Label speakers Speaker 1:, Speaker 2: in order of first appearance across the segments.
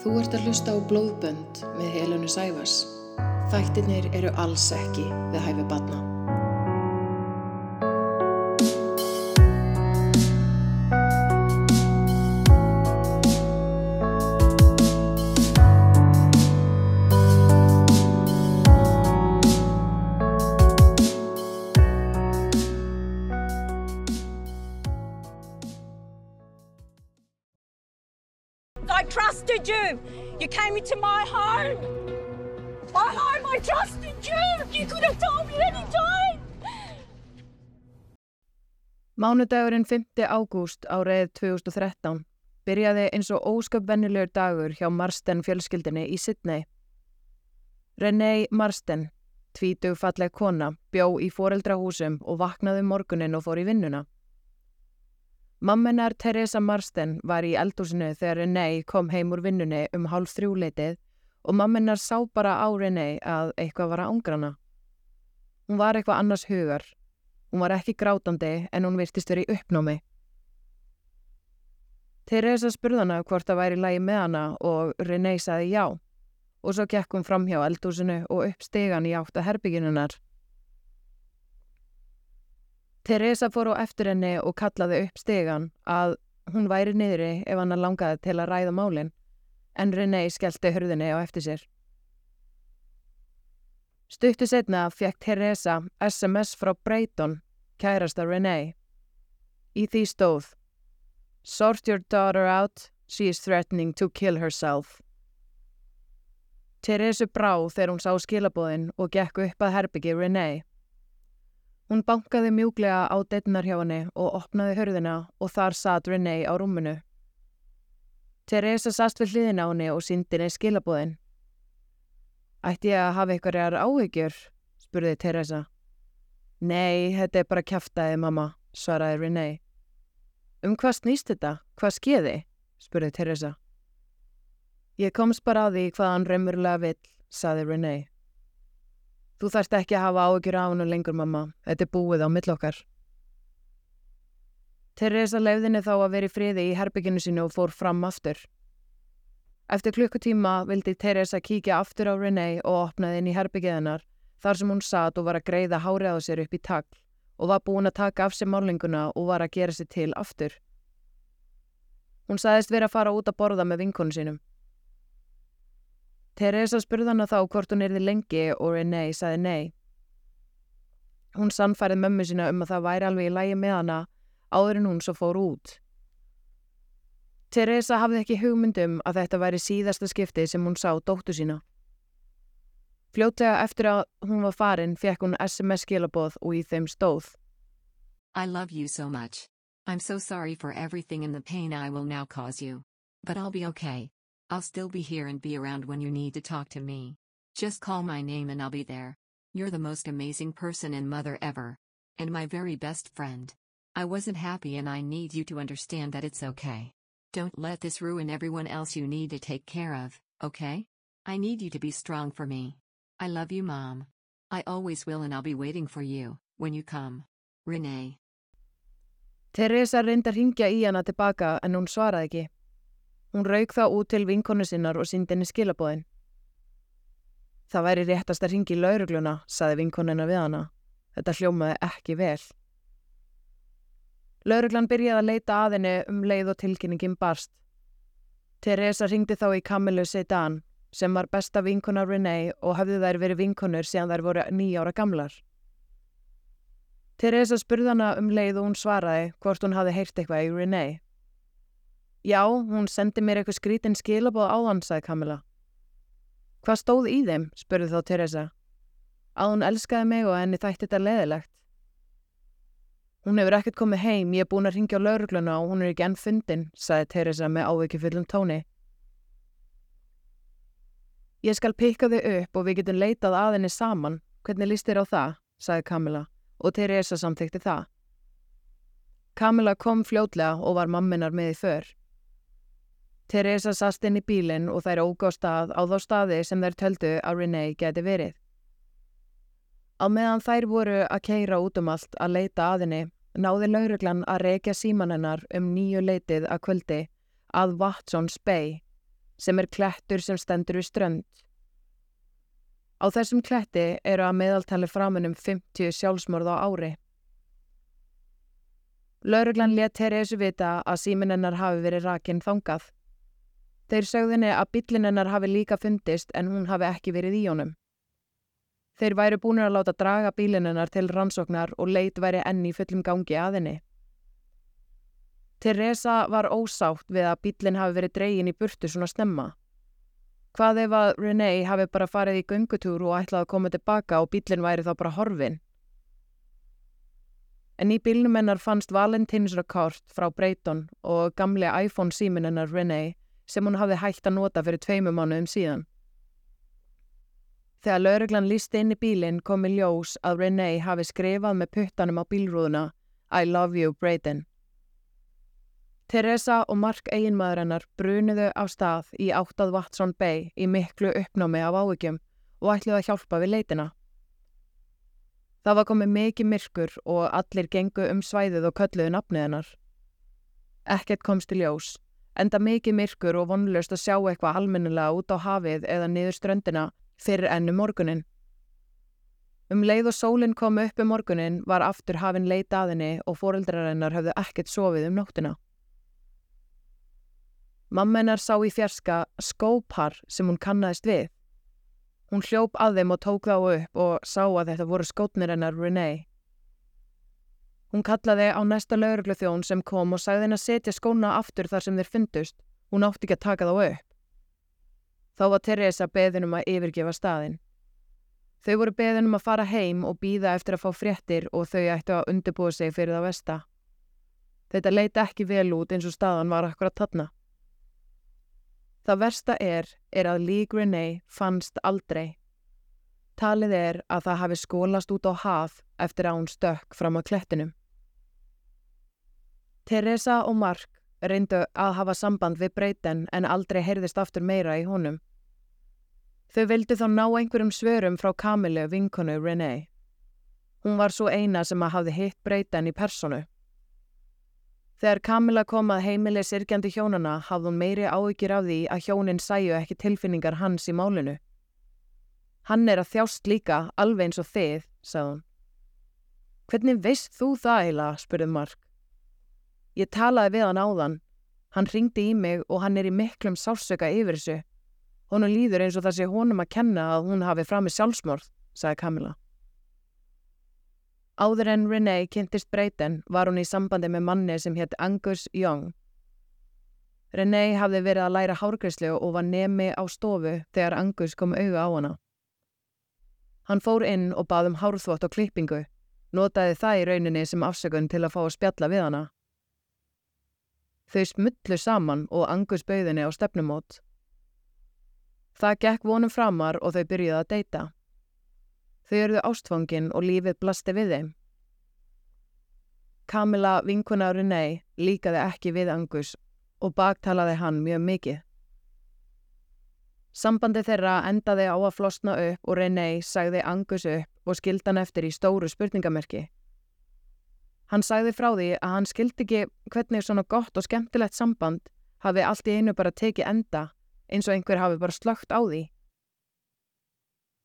Speaker 1: Þú ert að hlusta á Blóðbönd með Helenu Sæfars. Þættirnir eru alls ekki við hæfi batna.
Speaker 2: Mánudagurinn 5. ágúst árið 2013 byrjaði eins og ósköp vennilegur dagur hjá Marsten fjölskyldinni í Sydney. Renee Marsten, tvítug falleg kona, bjó í foreldrahúsum og vaknaði um morgunin og fór í vinnuna. Mammenar Teresa Marsten var í eldúsinu þegar Renee kom heim úr vinnunni um hálf þrjúleitið og mammenar sá bara á Renee að eitthvað var að ángrana. Hún var eitthvað annars hugar. Hún var ekki grátandi en hún virtist verið uppnámi. Teresa spurði hana hvort það væri lægi með hana og Renee saði já og svo gekk hún fram hjá eldúsinu og upp stegan í átt að herbygginunar. Teresa fór á eftir henni og kallaði upp stegan að hún væri niðri ef hann langaði til að ræða málin en Renee skellti hörðinni á eftir sér. Stuttu setna fekk Teresa SMS frá Brayton, kærasta Renee. Í því stóð Sort your daughter out, she is threatening to kill herself. Teresu brá þegar hún sá skilabóðin og gekk upp að herbyggi Renee. Hún bankaði mjúglega á deitnar hjá henni og opnaði hörðina og þar satt Renee á rúmunu. Teresa sast við hliðin á henni og síndi henni skilabóðin. Ætti ég að hafa einhverjar áhyggjur? spurði Teresa. Nei, þetta er bara kæftæði, mamma, svaraði Renee. Um hvað snýst þetta? Hvað skeiði? spurði Teresa. Ég komst bara á því hvað hann raunverulega vill, saði Renee. Þú þarft ekki að hafa áhyggjur á hennu lengur, mamma. Þetta er búið á millokkar. Teresa leiðinni þá að vera í friði í herbygginu sínu og fór fram aftur. Eftir klukkutíma vildi Teresa kíkja aftur á Renee og opnaði inn í herbyggiðanar þar sem hún satt og var að greiða hárið á sér upp í tagl og var búin að taka af sér málinguna og var að gera sér til aftur. Hún sagðist vera að fara út að borða með vinkonu sínum. Teresa spurði hana þá hvort hún erði lengi og Renee sagði nei. Hún sannfærið mömmu sína um að það væri alveg í lægi með hana áður en hún svo fór út. Teresa hafði ekki hugmyndum að þetta væri síðasta skipti sem hún sá dóttu sína. Fljótlega eftir að hún var farin fekk hún SMS skilaboð og í þeim stóð.
Speaker 3: I love you so much. I'm so sorry for everything and the pain I will now cause you. But I'll be okay. I'll still be here and be around when you need to talk to me. Just call my name and I'll be there. You're the most amazing person and mother ever. And my very best friend. I wasn't happy and I need you to understand that it's okay. Don't let this ruin everyone else you need to take care of, okay? I need you to be strong for me. I love you, Mom. I always will and I'll be waiting for you, when you come. Renee.
Speaker 2: Teresa reyndi að ringja í hana tilbaka en hún svaraði ekki. Hún rauk þá út til vinkonu sinnar og síndi henni skilabóðin. Það væri réttast að ringi í laurugluna, saði vinkonina við hana. Þetta hljómaði ekki vel. Lauruglan byrjaði að leita að henni um leið og tilkynningin barst. Teresa ringdi þá í Kamilu Sedan, sem var besta vinkona Renee og hafði þær verið vinkonur síðan þær voru nýjára gamlar. Teresa spurði hana um leið og hún svaraði hvort hún hafi heyrt eitthvað í Renee. Já, hún sendi mér eitthvað skrítin skilabóð áðan, sagði Kamila. Hvað stóð í þeim, spurði þá Teresa. Að hún elskaði mig og henni þætti þetta leðilegt. Hún hefur ekkert komið heim, ég er búin að ringja á laurugluna og hún er ekki enn fundin, sagði Teresa með áveikjufullum tóni. Ég skal pikka þau upp og við getum leitað að henni saman. Hvernig líst þér á það, sagði Kamila og Teresa samþykti það. Kamila kom fljótlega og var mamminar með í för. Teresa sast inn í bílinn og þær óg á stað á þá staði sem þær töldu að Renee geti verið. Á meðan þær voru að keira út um allt að leita að henni, náði lauruglan að reykja símanennar um nýju leitið að kvöldi að Watsons Bay, sem er klettur sem stendur við strönd. Á þessum kletti eru að meðaltali framunum 50 sjálfsmorð á ári. Lauruglan let Teresu vita að símin hennar hafi verið rakinn þangað. Þeir sögðinni að bílinn hennar hafi líka fundist en hún hafi ekki verið í honum. Þeir væri búin að láta draga bílinn hennar til rannsóknar og leit væri enn í fullum gangi að henni. Teresa var ósátt við að bílinn hafi verið dregin í burtu svona snemma. Hvað ef að Renee hafi bara farið í göngutúr og ætlaði að koma tilbaka og bílinn væri þá bara horfin? En í bílnum hennar fannst Valentinsrakort frá Breyton og gamli iPhone símin hennar Renee sem hún hafði hægt að nota fyrir tveimu mánuðum síðan. Þegar lauruglan lísti inn í bílinn kom í ljós að Renee hafi skrifað með puttanum á bílrúðuna I love you Brayden. Teresa og Mark eiginmaður hennar bruniðu á stað í áttað Watson Bay í miklu uppnámi af ávíkjum og ætliði að hjálpa við leitina. Það var komið mikið myrkur og allir gengu um svæðið og kölluðu nafnið hennar. Ekkert komst í ljós, enda mikið myrkur og vonlust að sjá eitthvað almennilega út á hafið eða niður ströndina fyrir ennu morgunin. Um leið og sólinn kom upp um morgunin var aftur hafinn leita aðinni og fóreldrar hennar höfðu ekkert sofið um nóttina. Mamma hennar sá í fjerska skópar sem hún kannaðist við. Hún hljóp að þeim og tók þá upp og sá að þetta voru skótnir hennar Renee. Hún kallaði á næsta lauruglu þjón sem kom og sagði henn að setja skóna aftur þar sem þeir fyndust. Hún átti ekki að taka þá upp. Þá var Teresa beðinum að yfirgefa staðin. Þau voru beðinum að fara heim og býða eftir að fá fréttir og þau ættu að undirbúa sig fyrir það vesta. Þetta leiti ekki vel út eins og staðan var akkurat þarna. Það versta er, er að Lee Grenay fannst aldrei. Talið er að það hafi skólast út á haf eftir að hún stökk fram á klettinum. Teresa og Mark reyndu að hafa samband við breyten en aldrei heyrðist aftur meira í honum. Þau vildi þá ná einhverjum svörum frá Kamilu vinkonu Renee. Hún var svo eina sem að hafði hitt breyten í personu. Þegar Kamila kom að heimili sirkjandi hjónana hafði hún meiri áhyggjur af því að hjónin sæju ekki tilfinningar hans í málinu. Hann er að þjást líka, alveg eins og þið, sagði hún. Hvernig veist þú það heila, spurði Mark. Ég talaði við hann áðan. Hann ringdi í mig og hann er í miklum sársöka yfir þessu. Hún líður eins og það sé honum að kenna að hún hafi framið sjálfsmorð, sagði Kamila. Áður en Renee kynntist breyten var hún í sambandi með manni sem hétt Angus Young. Renee hafði verið að læra hárgreyslu og var nemi á stofu þegar Angus kom auða á hana. Hann fór inn og bað um hárþvott og klippingu, notaði það í rauninni sem afsökun til að fá að spjalla við hana. Þau smullu saman og Angus bauðinni á stefnumót. Það gekk vonum framar og þau byrjuði að deyta. Þau eruðu ástfangin og lífið blasti við þeim. Kamila vinkuna Renee líkaði ekki við Angus og baktalaði hann mjög mikið. Sambandi þeirra endaði á að flosna upp og Renee sagði Angus upp og skildi hann eftir í stóru spurningamerki. Hann sagði frá því að hann skildi ekki hvernig svona gott og skemmtilegt samband hafi allt í einu bara tekið enda eins og einhver hafi bara slögt á því.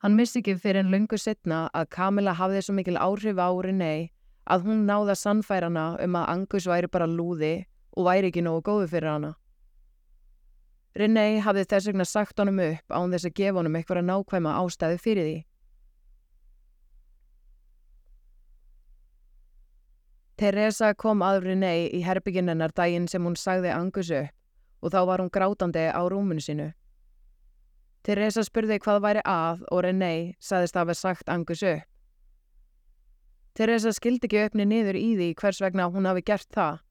Speaker 2: Hann missi ekki fyrir en lungu setna að Kamila hafði svo mikil áhrif á Renee að hún náða sannfærana um að Angus væri bara lúði og væri ekki nógu góðu fyrir hana. Renee hafði þess vegna sagt honum upp án þess að gefa honum eitthvað nákvæma ástæði fyrir því. Teresa kom að Renee í herbygginennar daginn sem hún sagði Angus upp og þá var hún grátandi á rúmunu sínu. Teresa spurði hvað væri að og Renee saðist að hafa sagt Angus upp. Teresa skildi ekki öfni niður í því hvers vegna hún hafi gert það.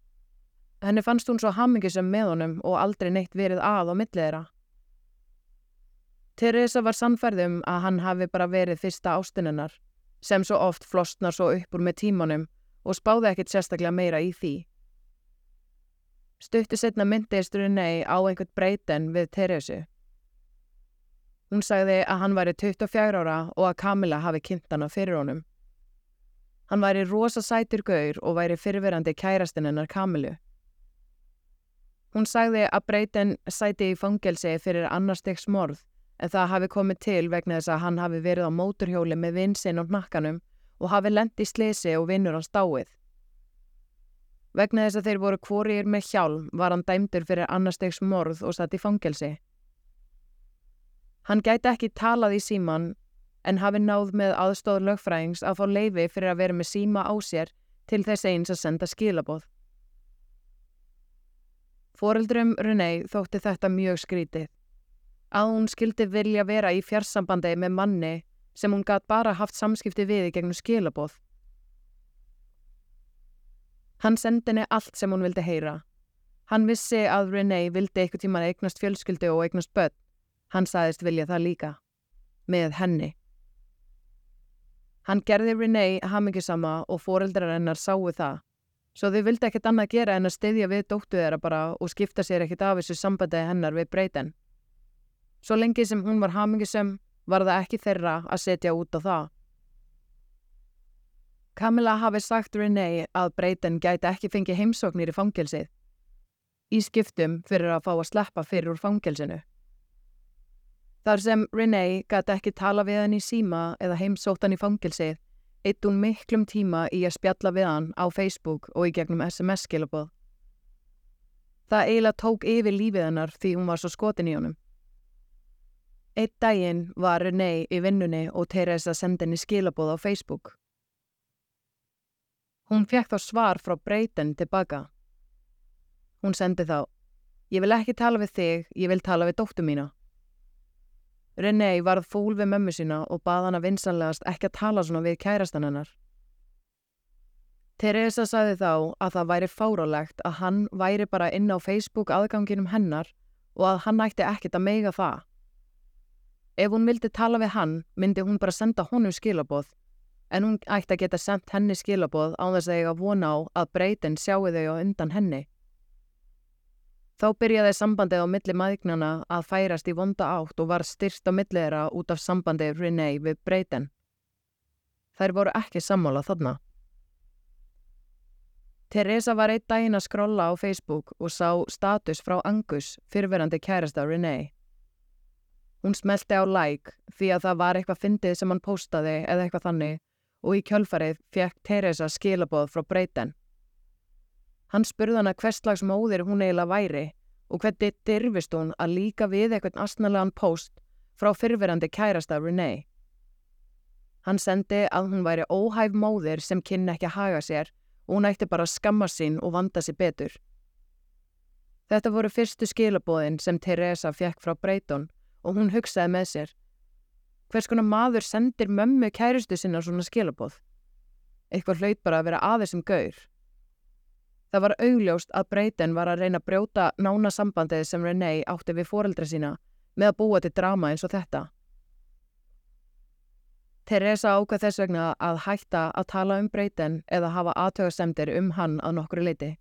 Speaker 2: Henni fannst hún svo hammingisum með honum og aldrei neitt verið að á milliðra. Teresa var sannferðum að hann hafi bara verið fyrsta ástinennar, sem svo oft flostnar svo upp úr með tímanum og spáði ekkit sérstaklega meira í því. Stuttu setna myndist Renee á einhvert breyten við Teresu. Hún sagði að hann væri 24 ára og að Kamila hafi kynnt hana fyrir honum. Hann væri rosa sætur gaur og væri fyrirverandi kærastinn hennar Kamilu. Hún sagði að Brayton sæti í fangelsi fyrir annarstegs morð en það hafi komið til vegna þess að hann hafi verið á móturhjóli með vinsinn og nakkanum og hafi lent í slisi og vinnur hans dáið. Vegna þess að þeir voru kvorir með hjálm var hann dæmdur fyrir annarstegs morð og satt í fangelsi. Hann gæti ekki talað í síman en hafi náð með aðstóð lögfræðings að fá leifi fyrir að vera með síma á sér til þess eins að senda skilaboð. Fóreldrum Renei þótti þetta mjög skrítið. Að hún skildi vilja vera í fjarsambandi með manni sem hún gæt bara haft samskipti við í gegnum skilaboð. Hann sendi henni allt sem hún vildi heyra. Hann vissi að Renee vildi eitthvað tíman eignast fjölskyldu og eignast börn. Hann sagðist vilja það líka. Með henni. Hann gerði Renee hamingisama og foreldrar hennar sáu það. Svo þau vildi ekkert annað gera en að styðja við dóttu þeirra bara og skipta sér ekkert af þessu sambandi hennar við breyten. Svo lengi sem hún var hamingisam var það ekki þeirra að setja út á það. Camilla hafi sagt Renee að breyten gæti ekki fengið heimsóknir í fangelsið. Í skiptum fyrir að fá að sleppa fyrir úr fangelsinu. Þar sem Renee gæti ekki tala við hann í síma eða heimsótt hann í fangelsið, eitt hún miklum tíma í að spjalla við hann á Facebook og í gegnum SMS-skilabóð. Það eiginlega tók yfir lífið hennar því hún var svo skotin í honum. Eitt daginn var Renee í vinnunni og Teresa sendi henni skilabóð á Facebook. Hún fekk þá svar frá Brayton tilbaka. Hún sendi þá, ég vil ekki tala við þig, ég vil tala við dóttu mína. Renee varð fúl við mömmu sína og bað hana vinsanlegast ekki að tala svona við kærastan hennar. Teresa sagði þá að það væri fárálegt að hann væri bara inn á Facebook aðganginum hennar og að hann ætti ekkit að meiga það. Ef hún vildi tala við hann, myndi hún bara senda honum skilaboð en hún ætti að geta sendt henni skilaboð á þess að eiga vona á að breytin sjáu þau á undan henni. Þá byrjaði sambandið á milli maðgnana að færast í vonda átt og var styrst á milliðra út af sambandið Renee við breytin. Þær voru ekki sammála þarna. Teresa var eitt daginn að skrolla á Facebook og sá status frá Angus, fyrverandi kærasta Renee. Hún smelti á like því að það var eitthvað fyndið sem hann postaði eða eitthvað þannig og í kjölfarið fekk Teresa skilaboð frá Breyten. Hann spurði hana hverslags móðir hún eiginlega væri og hvernig dirfist hún að líka við eitthvað asnalegan post frá fyrfirandi kærasta Renee. Hann sendi að hún væri óhæf móðir sem kynna ekki að haga sér og hún ætti bara að skamma sín og vanda sér betur. Þetta voru fyrstu skilabóðin sem Teresa fekk frá Breyton og hún hugsaði með sér Hvers konar maður sendir mömmu kærustu sinna svona skilabóð? Eitthvað hlaut bara að vera aðeins sem gaur. Það var augljóst að Breyten var að reyna að brjóta nána sambandið sem Renee átti við foreldra sína með að búa til drama eins og þetta. Teresa ákvað þess vegna að hætta að tala um Breyten eða hafa aðtöðasemdir um hann að nokkru leiti.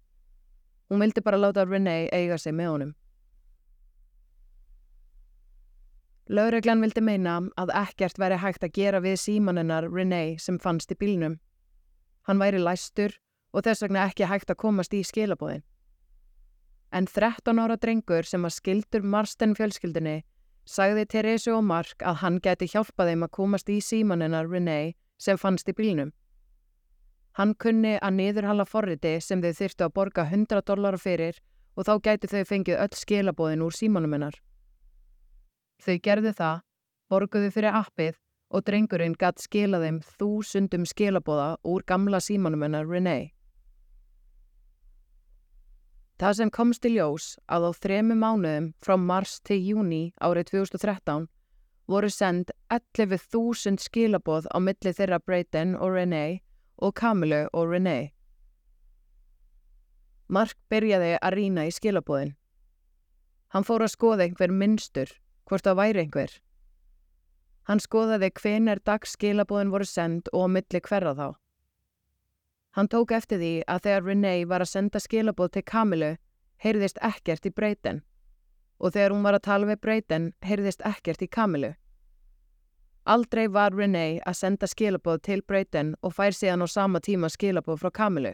Speaker 2: Hún vildi bara láta Renee eiga sig með honum. Laureglan vildi meina að ekkert væri hægt að gera við símanennar Renee sem fannst í bílnum. Hann væri læstur og þess vegna ekki hægt að komast í skilabóðin. En 13 ára drengur sem var skildur Marsten fjölskyldinni sagði Teresu og Mark að hann geti hjálpað þeim að komast í símanennar Renee sem fannst í bílnum. Hann kunni að niðurhalla forriti sem þau þyrtu að borga 100 dólar fyrir og þá gæti þau fengið öll skilabóðin úr símanum hennar. Þau gerðu það, borguðu fyrir appið og drengurinn gatt skila þeim þúsundum skilabóða úr gamla símanum hennar Renee. Það sem komst í ljós að á þremu mánuðum frá mars til júni árið 2013 voru send 11.000 skilabóð á milli þeirra Brayden og Renee og Kamilu og Renee. Mark byrjaði að rína í skilabóðin. Hann fór að skoða einhver minnstur hvort það væri einhver. Hann skoðaði hvenar dagsskilabóðin voru send og milli hverra þá. Hann tók eftir því að þegar Renee var að senda skilabóð til Kamilu, heyrðist ekkert í breyten og þegar hún var að tala við breyten, heyrðist ekkert í Kamilu. Aldrei var Renee að senda skilabóð til breyten og fær síðan á sama tíma skilabóð frá Kamilu.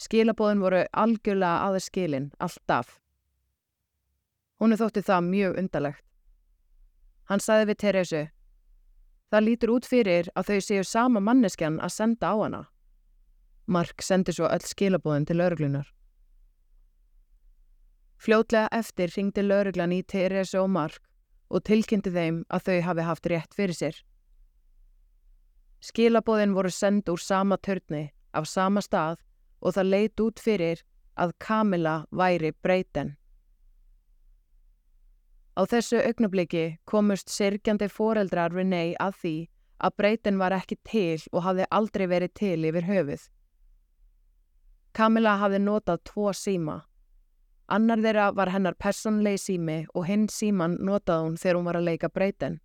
Speaker 2: Skilabóðin voru algjörlega aðeins skilin, alltaf. Hún þótti það mjög undalegt. Hann saði við Teresu, það lítur út fyrir að þau séu sama manneskjan að senda á hana. Mark sendi svo öll skilabóðin til lauruglunar. Fljótlega eftir ringdi lauruglan í Teresu og Mark og tilkynnti þeim að þau hafi haft rétt fyrir sér. Skilabóðin voru send úr sama törni af sama stað og það leit út fyrir að Kamila væri breyten. Á þessu augnabliki komust sirkjandi foreldrar Renee að því að breytin var ekki til og hafði aldrei verið til yfir höfuð. Kamila hafði notað tvo síma. Annar þeirra var hennar personlegi sími og hinn síman notaði hún þegar hún var að leika breytin.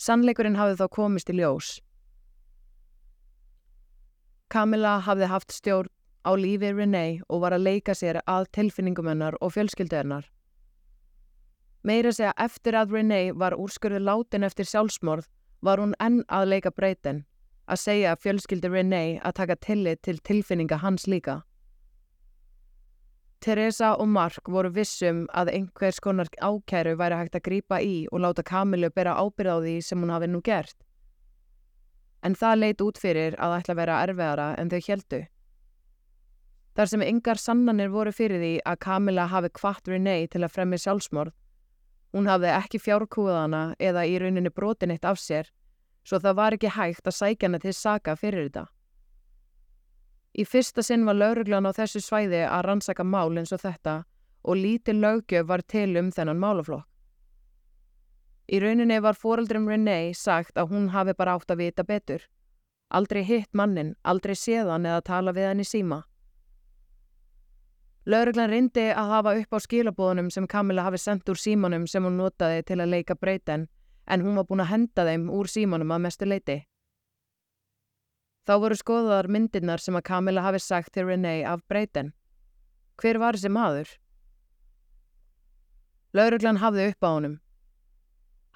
Speaker 2: Sannleikurinn hafði þá komist í ljós. Kamila hafði haft stjórn á lífi Renee og var að leika sér að tilfinningum hennar og fjölskyldu hennar. Meira segja eftir að Renee var úrskurðu látin eftir sjálfsmorð var hún enn að leika breytin, að segja fjölskyldu Renee að taka tillit til tilfinninga hans líka. Teresa og Mark voru vissum að einhvers konar ákæru væri hægt að grípa í og láta Kamilu bera ábyrð á því sem hún hafi nú gert. En það leit út fyrir að ætla að vera erfiðara en þau heldu. Þar sem yngar sannanir voru fyrir því að Kamila hafi kvart Renee til að fremja sjálfsmorð, hún hafði ekki fjárkúðana eða í rauninni brotin eitt af sér, svo það var ekki hægt að sækja hana til saka fyrir þetta. Í fyrsta sinn var lauruglan á þessu svæði að rannsaka mál eins og þetta og lítið lögjöf var til um þennan málaflokk. Í rauninni var fóreldrum Renee sagt að hún hafi bara átt að vita betur. Aldrei hitt mannin, aldrei séðan eða tala við hann í síma. Lauruglan reyndi að hafa upp á skilabóðunum sem Kamila hafi sendt úr símanum sem hún notaði til að leika breyten en hún var búin að henda þeim úr símanum að mestu leiti. Þá voru skoðaðar myndirnar sem að Kamila hafi sagt til Renee af breyten. Hver var þessi maður? Lauruglan hafði upp á honum.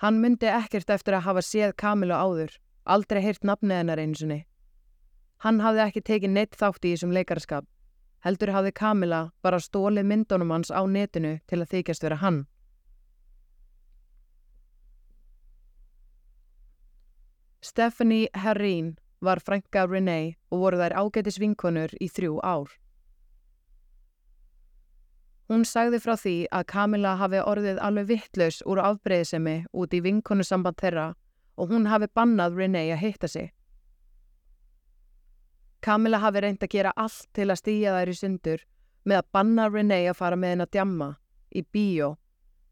Speaker 2: Hann myndi ekkert eftir að hafa séð Kamilu áður, aldrei heyrt nafnið hennar einsunni. Hann hafði ekki tekið neitt þátt í þessum leikarskap. Heldur hafði Kamila bara stólið myndunum hans á netinu til að þykjast vera hann. Stephanie Herrín var frænka Renee og voru þær ágætis vinkonur í þrjú ár. Hún sagði frá því að Kamila hafi orðið alveg vittlaus úr afbreyðisemi út í vinkonu samband þeirra og hún hafi bannað Renee að hitta sig. Kamila hafi reynd að gera allt til að stýja þær í sundur með að banna Renee að fara með henn að djamma, í bíó,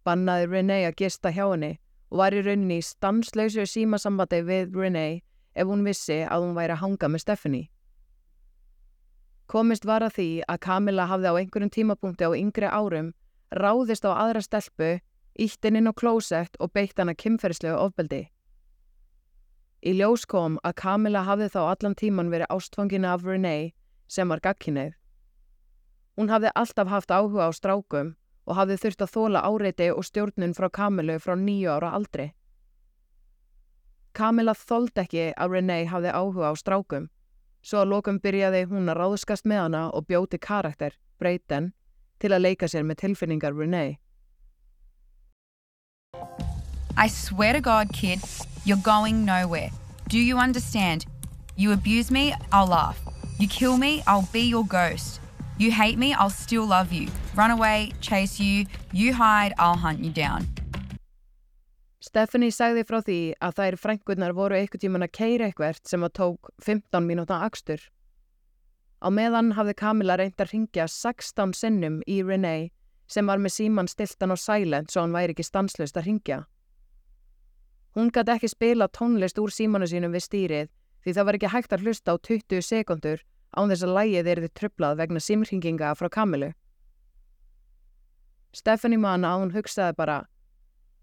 Speaker 2: bannaði Renee að gista hjá henni og var í rauninni í stanslausu símasambandi við Renee ef hún vissi að hún væri að hanga með Stephanie. Komist var að því að Kamila hafði á einhverjum tímapunkti á yngri árum ráðist á aðra stelpu, ítt inn inn á klósett og beitt hana kymferðslegu ofbeldi. Í ljós kom að Kamila hafði þá allan tíman verið ástfangina af Renee sem var gagkinnið. Hún hafði alltaf haft áhuga á strákum og hafði þurft að þóla áreiti og stjórnun frá Kamilu frá nýju ára aldri. Kamila þóld ekki að Renee hafði áhuga á strákum, svo að lokum byrjaði hún að ráðskast með hana og bjóti karakter, Brayden, til að leika sér með tilfinningar Renee.
Speaker 4: I swear to God, kid, you're going nowhere. Do you understand? You abuse me, I'll laugh. You kill me, I'll be your ghost. You hate me, I'll still love you. Run away, chase you. You hide, I'll hunt you down.
Speaker 2: Stephanie sagði frá því að þær frænkurnar voru eitthvað tíman að keira eitthvert sem að tók 15 mínúta akstur. Á meðan hafði Kamila reynd að ringja 16 sinnum í Renee sem var með síman stiltan og silent svo hann væri ekki stanslust að ringja. Hún gæti ekki spila tónlist úr símanu sínum við stýrið því það var ekki hægt að hlusta á 20 sekundur án þess að lægið er þið trublað vegna símringinga frá Kamilu. Stephanie man að hún hugsaði bara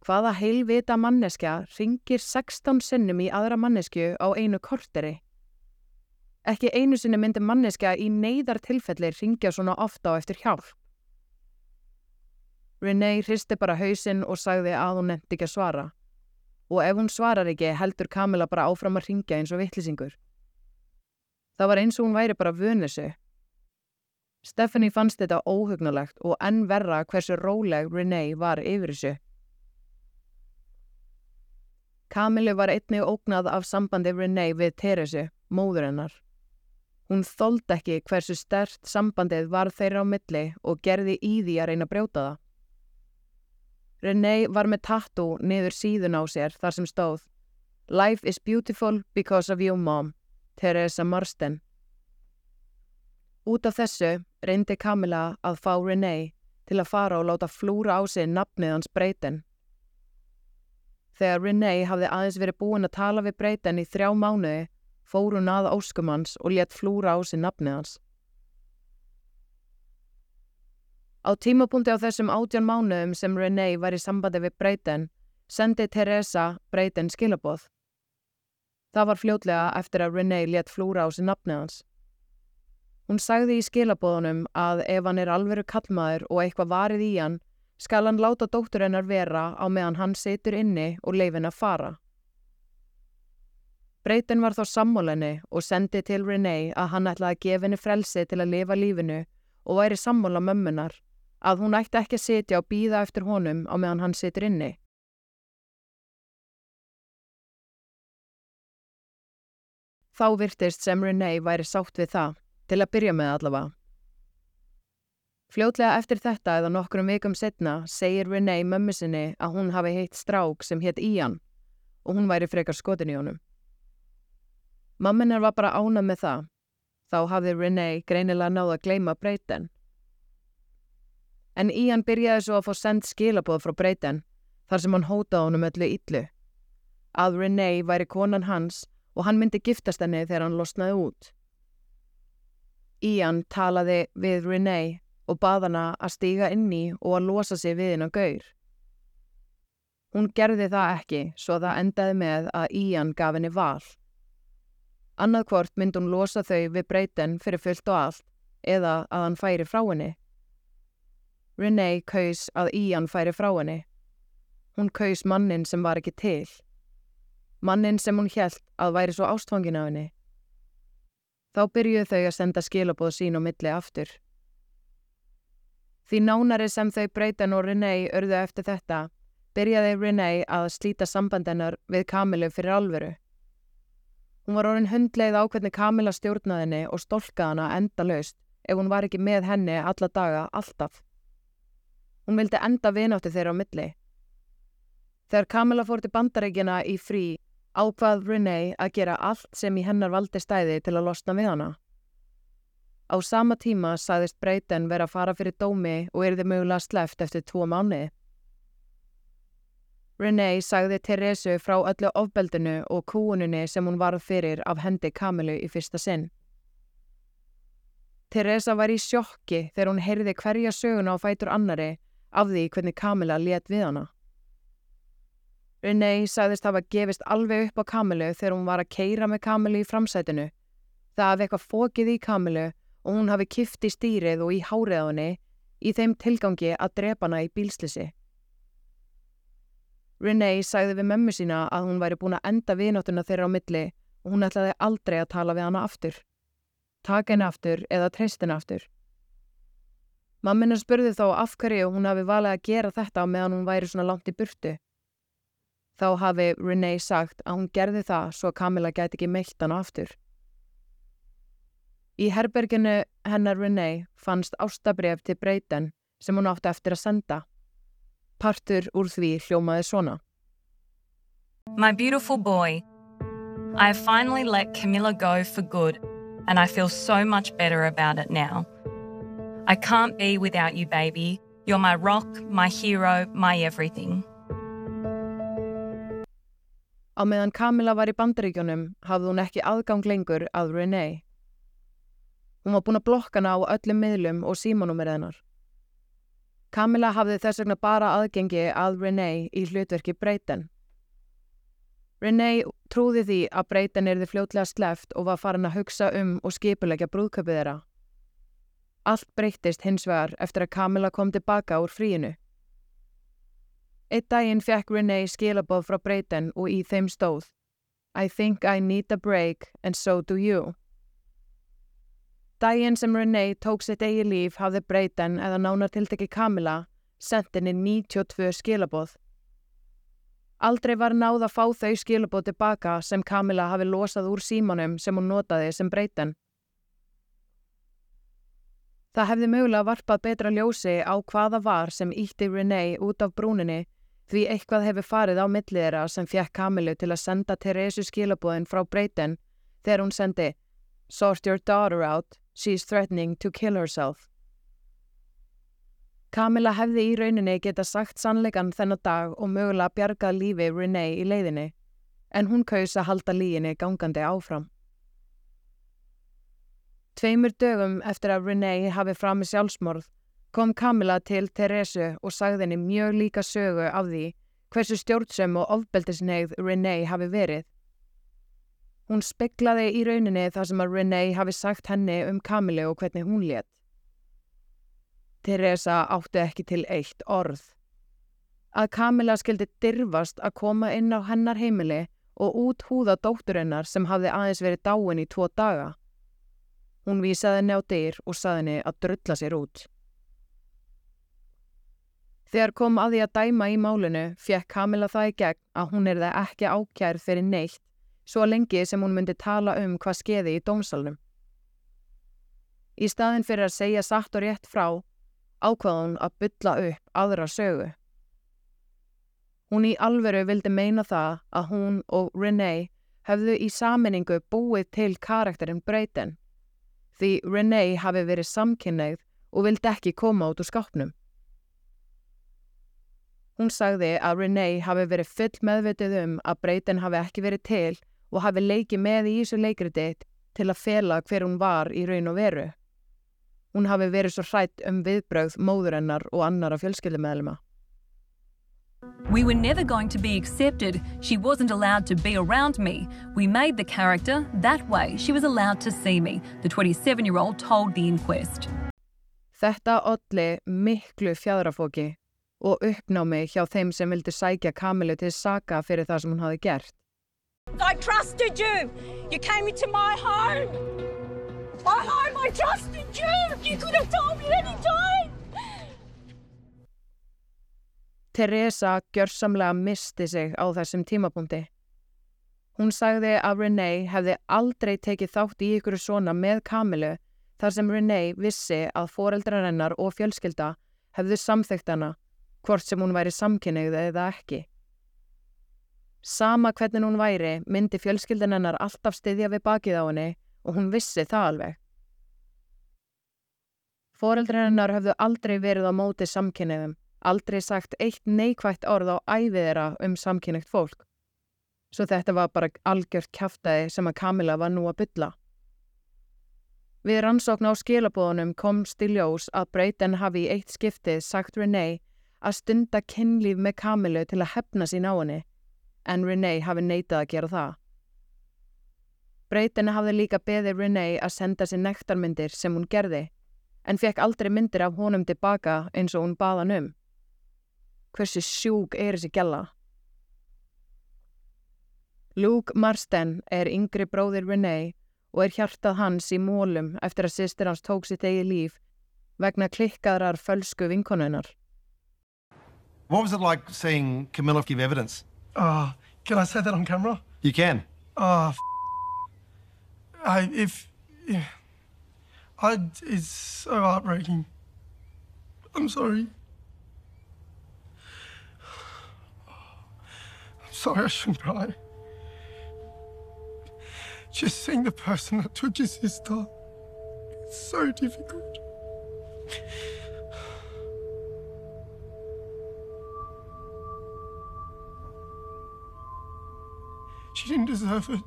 Speaker 2: hvaða heilvita manneskja ringir 16 sinnum í aðra mannesku á einu korteri. Ekki einu sinni myndi manneskja í neyðar tilfelli ringja svona ofta á eftir hjálp. Renee hristi bara hausinn og sagði að hún nefndi ekki að svara. Og ef hún svarar ekki heldur Kamila bara áfram að ringja eins og vittlisingur. Það var eins og hún væri bara vönusu. Stephanie fannst þetta óhugnulegt og enn verra hversu róleg Renee var yfir þessu. Kamilu var einnig ógnað af sambandi Renee við Teresu, móður hennar. Hún þóld ekki hversu stert sambandið var þeirra á milli og gerði í því að reyna að brjóta það. Renee var með tattoo niður síðun á sér þar sem stóð Life is beautiful because of you mom, Teresa Marsden. Út af þessu reyndi Camilla að fá Renee til að fara og láta flúra á sig nafnið hans Breyten. Þegar Renee hafði aðeins verið búin að tala við Breyten í þrjá mánuði, fór hún að óskum hans og létt flúra á sig nafnið hans. Á tímapunkti á þessum átján mánuðum sem Renee var í sambandi við Breyten, sendi Teresa Breyten skilaboð. Það var fljótlega eftir að Renee létt flúra á sig nafnið hans. Hún sagði í skilabóðunum að ef hann er alveru kallmaður og eitthvað varið í hann, skal hann láta dóttur hennar vera á meðan hann situr inni og leifin að fara. Breytin var þá sammálenni og sendi til Renee að hann ætlaði að gefa henni frelsi til að lifa lífinu og væri sammála mömmunar, að hún ætti ekki að sitja og býða eftir honum á meðan hann situr inni. Þá virtist sem Renee væri sátt við það, til að byrja með allavega. Fljótlega eftir þetta eða nokkrum vikum setna segir Renee mömmu sinni að hún hafi heitt strák sem hétt Ian og hún væri frekar skotin í honum. Mamminar var bara ánað með það. Þá hafði Renee greinilega náða að gleima Breyten. En Ian byrjaði svo að fá send skilaboð frá Breyten þar sem hann hótaði honum öllu yllu. Að Renee væri konan hans og hann myndi giftast henni þegar hann losnaði út. Ian talaði við Renee og bað hana að stíga inn í og að losa sig við henn á gaur. Hún gerði það ekki svo það endaði með að Ian gaf henni val. Annað hvort myndi hún losa þau við breyten fyrir fullt og allt eða að hann færi frá henni. Renee kaus að Ian færi frá henni. Hún kaus mannin sem var ekki til. Mannin sem hún hjælt að væri svo ástfangin af henni. Þá byrjuðu þau að senda skilabóð sín á milli aftur. Því nánari sem þau breytan og Renee örðu eftir þetta, byrjaði Renee að slíta sambandennar við Kamilu fyrir alveru. Hún var orðin hundleið á hvernig Kamila stjórnaðinni og stolkaði hana enda laust ef hún var ekki með henni alla daga alltaf. Hún vildi enda vináttu þeirra á milli. Þegar Kamila fór til bandaríkina í frí, ákvað Renee að gera allt sem í hennar valdi stæði til að losna við hana. Á sama tíma sagðist Breyten vera að fara fyrir dómi og erði mögulega sleft eftir tvo mánu. Renee sagði Teresu frá öllu ofbeldinu og kúuninu sem hún varð fyrir af hendi Kamilu í fyrsta sinn. Teresa var í sjokki þegar hún heyrði hverja söguna á fætur annari af því hvernig Kamila let við hana. Renee sagðist hafa gefist alveg upp á Kamilu þegar hún var að keira með Kamilu í framsætinu. Það hafði eitthvað fókið í Kamilu og hún hafi kift í stýrið og í hárið á henni í þeim tilgangi að drepa hana í bílslisi. Renee sagði við mömmu sína að hún væri búin að enda vináttuna þeirra á milli og hún ætlaði aldrei að tala við hana aftur. Taka henni aftur eða treyst henni aftur. Mammina spurði þá af hverju hún hafi valið að gera þetta meðan hún væri svona langt í burtu. Þá hafi Renee sagt að hún gerði það svo Camilla gæti ekki meilt hana aftur. Í herberginu hennar Renee fannst ástabref til Breyten sem hún átti eftir að senda. Partur úr því hljómaði svona.
Speaker 5: My beautiful boy, I have finally let Camilla go for good, and I feel so much better about it now. I can't be without you, baby. You're my rock, my hero, my everything.
Speaker 2: Á meðan Camilla var í bandaríkjunum hafði hún ekki aðgang lengur að Renee. Hún var búin að blokka hana á öllum miðlum og símanúmer hennar. Camilla hafði þess vegna bara aðgengi að Renee í hlutverki Breyten. Renee trúði því að Breyten erði fljótlega sleft og var farin að hugsa um og skipulegja brúðköpið þeirra. Allt breyttist hins vegar eftir að Camilla kom tilbaka úr fríinu. Eitt daginn fekk Renee skilaboð frá Breyten og í þeim stóð I think I need a break and so do you. Dæin sem Renee tók sitt eigi líf hafði Brayden eða nánar tiltekki Camilla sendt henni 92 skilaboð. Aldrei var náð að fá þau skilaboð tilbaka sem Camilla hafi losað úr símanum sem hún notaði sem Brayden. Það hefði mögulega varpað betra ljósi á hvaða var sem ítti Renee út af brúninni því eitthvað hefur farið á milliðra sem fjekk Kamilu til að senda Teresu skilabóðin frá Brayden þegar hún sendi Sort your daughter out, she's threatening to kill herself. Kamila hefði í rauninni geta sagt sannleikan þennan dag og mögulega bjargað lífi Renee í leiðinni, en hún kaus að halda líginni gangandi áfram. Tveimur dögum eftir að Renee hafi framið sjálfsmorð kom Kamila til Teresu og sagði henni mjög líka sögu af því hversu stjórnsum og ofbeldisneigð Renee hafi verið. Hún speklaði í rauninni það sem að Renee hafi sagt henni um Kamilu og hvernig hún létt. Teresa átti ekki til eitt orð. Að Kamila skildi dirfast að koma inn á hennar heimili og út húða dótturinnar sem hafði aðeins verið dáin í tvo daga. Hún vísaði henni á dyr og saði henni að drulla sér út. Þegar kom að því að dæma í málinu fjekk Kamila það í gegn að hún er það ekki ákjærð fyrir neitt svo lengi sem hún myndi tala um hvað skeiði í dómsalunum. Í staðin fyrir að segja satt og rétt frá ákvað hún að bylla upp aðra sögu. Hún í alveru vildi meina það að hún og Renee hefðu í saminningu búið til karakterinn Brayton því Renee hafi verið samkynneið og vildi ekki koma út úr skápnum. Hún sagði að Renee hafi verið full meðvitið um að Brayton hafi ekki verið til og hafi leikið með í þessu leikriti til að fela hver hún var í raun og veru. Hún hafi verið svo hrætt um viðbröð móðurennar og annara fjölskyldumæðlema.
Speaker 6: We were never going to be accepted. She wasn't allowed to be around me. We made the character that way. She was allowed to see me, the 27 year old told the inquest.
Speaker 2: Þetta olli miklu fjadrafóki og uppnámi hjá þeim sem vildi sækja Kamilu til saka fyrir það sem hún hafi gert.
Speaker 7: I trusted you. You came into my home. My home, I trusted you. You could have told me any time.
Speaker 2: Teresa gjörsamlega misti sig á þessum tímapunkti. Hún sagði að Renee hefði aldrei tekið þátt í ykkur svona með Kamilu þar sem Renee vissi að foreldrar hennar og fjölskylda hefðu samþygt hana hvort sem hún væri samkynnið eða ekki. Sama hvernig hún væri myndi fjölskyldan hennar alltaf styðja við bakið á henni og hún vissi það alveg. Fóreldrar hennar höfðu aldrei verið á móti samkynniðum, aldrei sagt eitt neikvægt orð á æfið þeirra um samkynniðt fólk. Svo þetta var bara algjört kæftæði sem að Kamila var nú að bylla. Við rannsókn á skilabóðunum kom stiljós að Brayton hafi í eitt skiptið sagt Renee að stunda kynlíf með Kamilu til að hefna sín á henni, en Renee hafi neitað að gera það. Breytin hafði líka beðið Renee að senda sér nektarmyndir sem hún gerði, en fekk aldrei myndir af honum tilbaka eins og hún baðan um. Hversu sjúk er þessi gælla? Luke Marsden er yngri bróðir Renee og er hjartað hans í mólum eftir að sýstir hans tók sitt eigi líf vegna klikkaðrar fölsku vinkonunnar.
Speaker 8: What was it like seeing Camilla give evidence?
Speaker 9: Oh, can I say that on camera?
Speaker 8: You can.
Speaker 9: Oh, f- I if yeah, I it's so heartbreaking. I'm sorry. Sorry, I shouldn't cry. Just seeing the person that took your sister, it's so difficult. She didn't deserve it.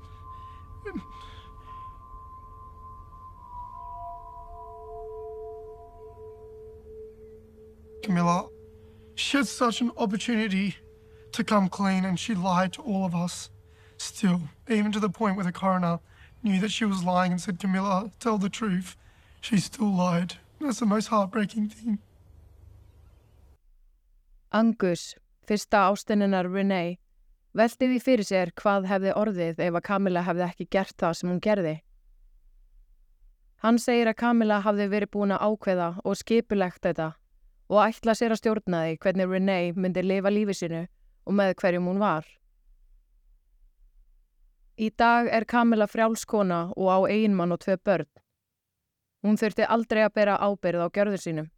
Speaker 9: Camilla, she had such an opportunity to come clean and she lied to all of us. Still, even to the point where the coroner knew that she was lying and said, Camilla, tell the truth, she still lied. That's the most heartbreaking thing.
Speaker 2: Angus, fyrsta ástinninnar Renee, velti því fyrir sér hvað hefði orðið ef að Camilla hefði ekki gert það sem hún gerði. Hann segir að Camilla hafði verið búin að ákveða og skipulegt þetta og ætla sér að stjórna því hvernig Renee myndi lifa lífi sinu og með hverjum hún var. Í dag er Camilla frjálskona og á eiginmann og tvei börn. Hún þurfti aldrei að bera ábyrð á gjörður sínum.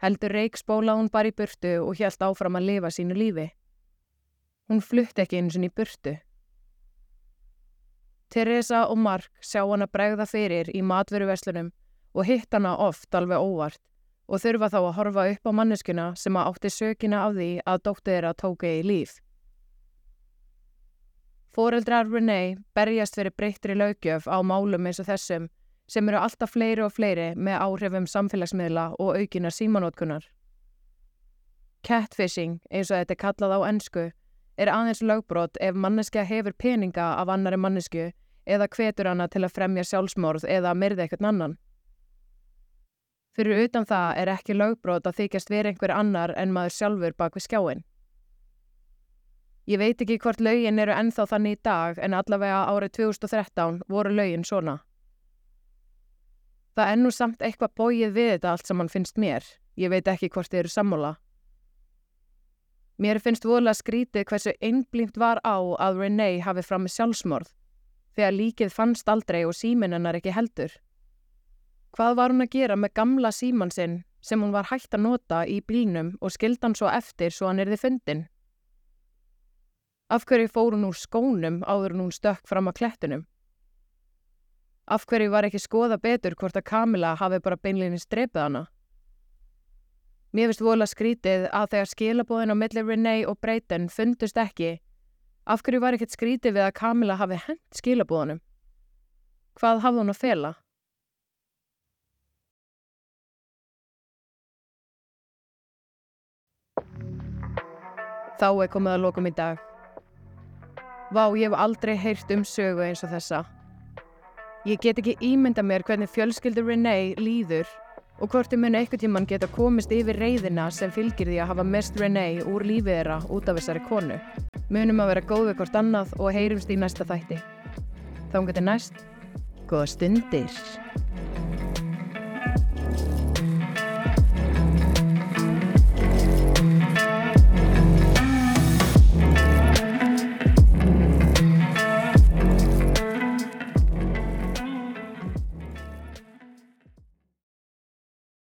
Speaker 2: Heldur reikspóla hún bara í burtu og hjælt áfram að lifa sínu lífi. Hún flutti ekki eins og í burtu. Teresa og Mark sjá hana bregða fyrir í matveruverslunum og hitt hana oft alveg óvart og þurfa þá að horfa upp á manneskuna sem að átti sökina af því að dóttu þeirra tóka í líf. Fóreldrar Renee berjast fyrir breyttri lögjöf á málum eins og þessum sem eru alltaf fleiri og fleiri með áhrifum samfélagsmiðla og aukina símanótkunar. Catfishing, eins og þetta er kallað á ennsku, er aðeins lögbrot ef manneskja hefur peninga af annari mannesku eða hvetur hana til að fremja sjálfsmorð eða myrði eitthvað annan. Fyrir utan það er ekki lögbrot að þykjast vera einhver annar en maður sjálfur bak við skjáin. Ég veit ekki hvort lögin eru ennþá þannig í dag en allavega árið 2013 voru lögin svona. Það er nú samt eitthvað bóið við þetta allt sem hann finnst mér. Ég veit ekki hvort þið eru sammála. Mér finnst voðlega skrítið hversu einblínt var á að Renee hafi fram með sjálfsmorð, þegar líkið fannst aldrei og síminn hennar ekki heldur. Hvað var hún að gera með gamla síman sinn sem hún var hægt að nota í bílnum og skildan svo eftir svo hann erði fundin? Af hverju fór hún úr skónum áður hún stökk fram að klettunum? Af hverju var ekki skoða betur hvort að Kamila hafi bara beinlinni strepið hana? Mér finnst vola skrítið að þegar skilabóðin á milli Renee og Brayton fundust ekki, af hverju var ekkert skrítið við að Kamila hafi hent skilabóðunum? Hvað hafði hún að fela? Þá er komið að lokum í dag. Vá, ég hef aldrei heyrt um sögu eins og þessa. Ég get ekki ímynda mér hvernig fjölskyldur Renee líður og hvort þið muni eitthvað tíman geta komist yfir reyðina sem fylgir því að hafa mest Renee úr lífið þeirra út af þessari konu. Munum að vera góð við hvort annað og heyrumst í næsta þætti. Þá getur næst, góða stundir.